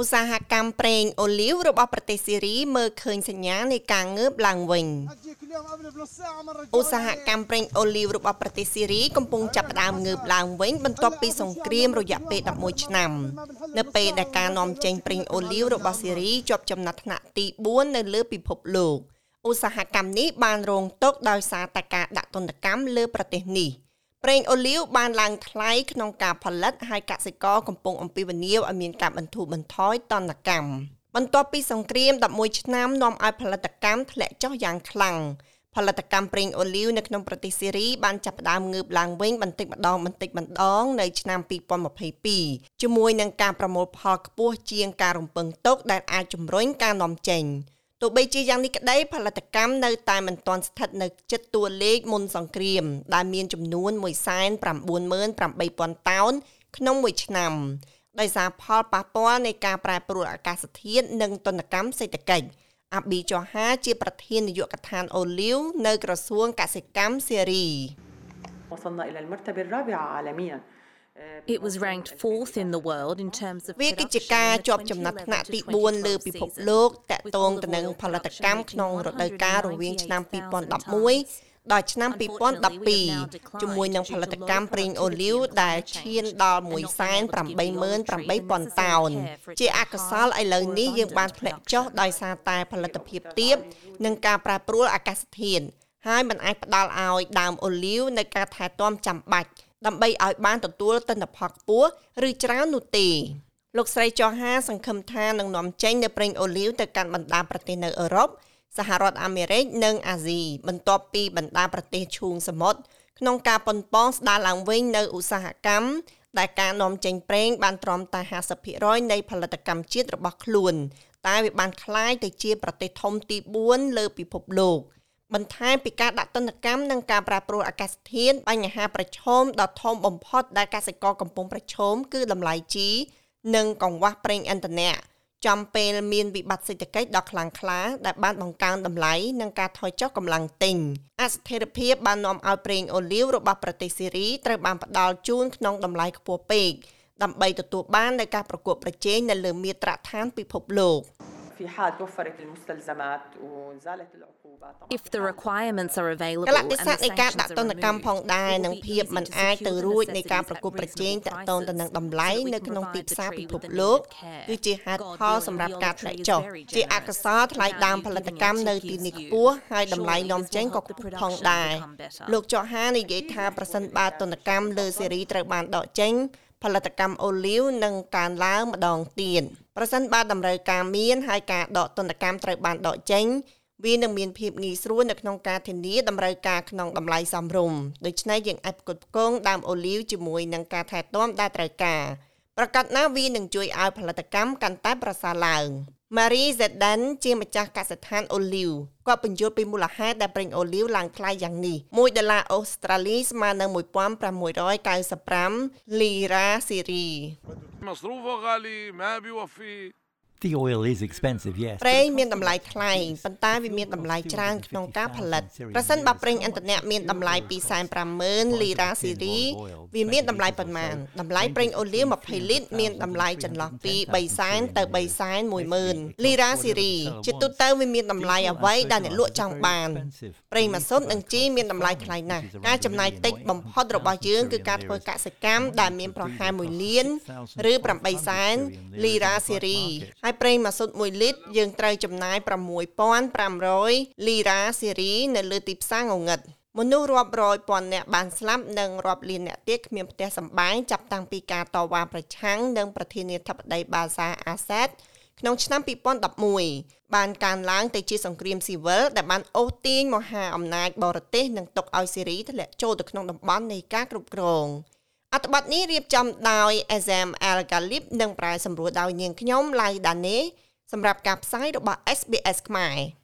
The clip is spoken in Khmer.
ឧស្សាហកម្មប្រេងអូលីវរបស់ប្រទេសស៊ីរីមើលឃើញសញ្ញានៃការងើបឡើងវិញឧស្សាហកម្មប្រេងអូលីវរបស់ប្រទេសស៊ីរីកំពុងចាប់ផ្ដើមងើបឡើងវិញបន្ទាប់ពីសង្គ្រាមរយៈពេល11ឆ្នាំនៅពេលដែលការនាំចេញប្រេងអូលីវរបស់ស៊ីរីជាប់ចំណាត់ថ្នាក់ទី4នៅលើពិភពលោកឧស្សាហកម្មនេះបានរងទុក្ខដោយសារតែការដាក់ទណ្ឌកម្មលើប្រទេសនេះ។ ប្រេងអូលីវបានឡើងថ្លៃក្នុងការផលិតហើយកសិករកំពុងអំពាវនាវឲ្យមានការបន្ធូរបន្ថយតនកម្មបន្ទាប់ពីសង្គ្រាម11ឆ្នាំនាំឲ្យផលិតកម្មធ្លាក់ចុះយ៉ាងខ្លាំងផលិតកម្មប្រេងអូលីវនៅក្នុងប្រទេសសេរីបានចាប់ផ្ដើមងើបឡើងវិញបន្តិចម្ដងបន្តិចម្ដងនៅឆ្នាំ2022ជាមួយនឹងការប្រមូលផលខ្ពស់ជាងការរំពឹងទុកដែលអាចជំរុញការនាំចេញ។ ទោះបីជាយ៉ាងនេះក្តីផលិតកម្មនៅតែមិនទាន់ស្ថិតនៅចិត្តតួលេខមុនសង្គ្រាមដែលមានចំនួន198,000តោនក្នុងមួយឆ្នាំដោយសារផលប៉ះពាល់នៃការប្រែប្រួលអាកាសធាតុនិងទណ្ឌកម្មសេដ្ឋកិច្ចអាប៊ីចូហាជាប្រធាននាយកដ្ឋានអូលីវនៅក្រសួងកសិកម្មសេរី وصلنا إلى المرتبة الرابعة عالمياً It was ranked fourth in the world in terms of វាគឺជាការជាប់ចំណាត់ថ្នាក់ទី4លើពិភពលោកតាក់ទងទៅនឹងផលិតកម្មក្នុងរដូវកាលរវាងឆ្នាំ2011ដល់ឆ្នាំ2012ជាមួយនឹងផលិតកម្មប្រេងអូលីវដែលឈានដល់188,000តោនជាអកុសលឥឡូវនេះយើងបានធ្លាក់ចុះដោយសារតែផលិតភាពទាបនិងការប្រែប្រួលអាកាសធាតុហើយมันអាចផ្ដល់ឲ្យដើមអូលីវនៅការថែទាំចាំបាច់ ដើម្បីឲ្យបានទទួលទិន្នផលខ្ពស់ឬច្រើននោះទេលោកស្រីចោហាសង្ឃឹមថានឹងនាំចេញនៅប្រេងអូលីវទៅកាន់បណ្ដាប្រទេសនៅអឺរ៉ុបសហរដ្ឋអាមេរិកនិងអាស៊ីបន្ទាប់ពីបណ្ដាប្រទេសឈូងសមុទ្រក្នុងការប៉ុនប៉ងស្ដារឡើងវិញនៅឧស្សាហកម្មដែលការនាំចេញប្រេងបានទ្រាំតែ50%នៃផលិតកម្មជាតិរបស់ខ្លួន តែវាបានคล้ายទៅជាប្រទេសធំទី4លើពិភពលោក។ បន្ថែមពីការដាក់ទណ្ឌកម្មនិងការប្រែប្រួលអាកាសធាតុបញ្ហាប្រឈមដ៏ធំបំផុតដែលកសិករកំពុងប្រឈមគឺតម្លៃជី និងកង្វះប្រេងឥន្ធនៈចំពេលមានវិបត្តិសេដ្ឋកិច្ចដ៏ខ្លាំងក្លាដែលបានបង្កើនតម្លៃនិងការថយចុះកម្លាំងទិញអស្ថិរភាពបាននាំឲ្យប្រេងអូលីវរបស់ប្រទេសសេរីត្រូវបានផ្ដល់ជូនក្នុងតម្លៃខ្ពស់ពេកដើម្បីទទួលបាននូវការប្រកួតប្រជែងនៅលើមាត្រដ្ឋឋានពិភពលោក في حال توفرت المستلزمات وزالت العقوبات If the requirements are available កលៈទេសៈនៃការដាក់ទណ្ឌកម្មផងដែរនិងភាពមិនអាចទៅរួចនៃការប្រកួតប្រជែងតាក់ទងទៅនឹងតម្លៃនៅក្នុងទីផ្សារពិភពលោកគឺជាហេតុផលសម្រាប់ការធ្លាក់ចុះជាអកុសលថ្លៃដើមផលិតកម្មនៅទីនេះខ្ពស់ហើយតម្លៃនាំចេញក៏ខ្ពស់ផងដែរលោកចោហានិយាយថាប្រសិនបើទណ្ឌកម្មលើសេរីត្រូវបានដកចេញផលិតកម្មអូលីវនឹងកើនឡើងម្ដងទៀត ប្រសិនបើតម្រូវការមានហើយការដកទណ្ឌកម្មត្រូវបានដកចេញវានឹងមានភាពងាយស្រួលនៅក្នុងការធានាតម្រូវការក្នុងតម្លៃសមរម្យដូច្នេះយើងអាចផ្គត់ផ្គង់ដើមអូលីវជាមួយនឹងការថែទាំដែលត្រូវការប្រកាសណាវានឹងជួយឲ្យផលិតកម្មកាន់តែប្រសើរឡើង Marie Zedan ជាម្ចាស់កសិដ្ឋានអូលីវគាត់បញ្យល់ពីមូលហេតុដែលប្រេងអូលីវឡើងថ្លៃយ៉ាងនេះ1ដុល្លារអូស្ត្រាលីស្មើនឹង1695លីរ៉ាស៊ីរី مصروفه غالي ما بيوفي. The oil is expensive, yes. ប្រេងមានតម្លៃថ្លៃប៉ុន្តែវាមានតម្លៃច្រើនក្នុងការផលិតប្រសិនបើប្រេងឥន្ធនៈមានតម្លៃពី45,000លីរ៉ាស៊ីរីវាមានតម្លៃប៉ុន្មានតម្លៃប្រេងអូលីវ20លីត្រមានតម្លៃចន្លោះពី3សែនទៅ3សែន10000លីរ៉ាស៊ីរីជាទូទៅវាមានតម្លៃអ្វីដែលអ្នកលក់ចង់បានប្រេងម៉ាស៊ុតនិងជីមានតម្លៃថ្លៃណាស់ការចំណាយតិចបំផុតរបស់យើងគឺការធ្វើកសិកម្មដែលមានប្រហែល1លានឬ8សែនលីរ៉ាស៊ីរីហើយហើយប្រេងម៉ាស៊ូត1លីត្រយើងត្រូវចំណាយ6500លីរ៉ាសេរីនៅលើទីផ្សារងងឹតមនុស្សរាប់រយពាន់នាក់បានស្លាប់និងរាប់លាននាក់ទៀតគ្មានផ្ទះសម្បែងចាប់តាំងពីការតវ៉ាប្រឆាំងនឹងប្រធានាធិបតីបាសាអាសេតក្នុងឆ្នាំ2011បានកើនឡើងទៅជាសង្គ្រាមស៊ីវិលដែលបានអូសទាញមហាអំណាចបរទេសនិងទុកឲ្យសេរីធ្លាក់ចូលទៅក្នុងតំបន់នៃការគ្រប់គ្រង អត្ថបទនេះរៀបចំដោយ Azam Al Ghalib និងប្រែសម្រួលដោយនាងខ្ញុំ Lai Dane សម្រាប់ការផ្សាយរបស់ SBS ខ្មែរ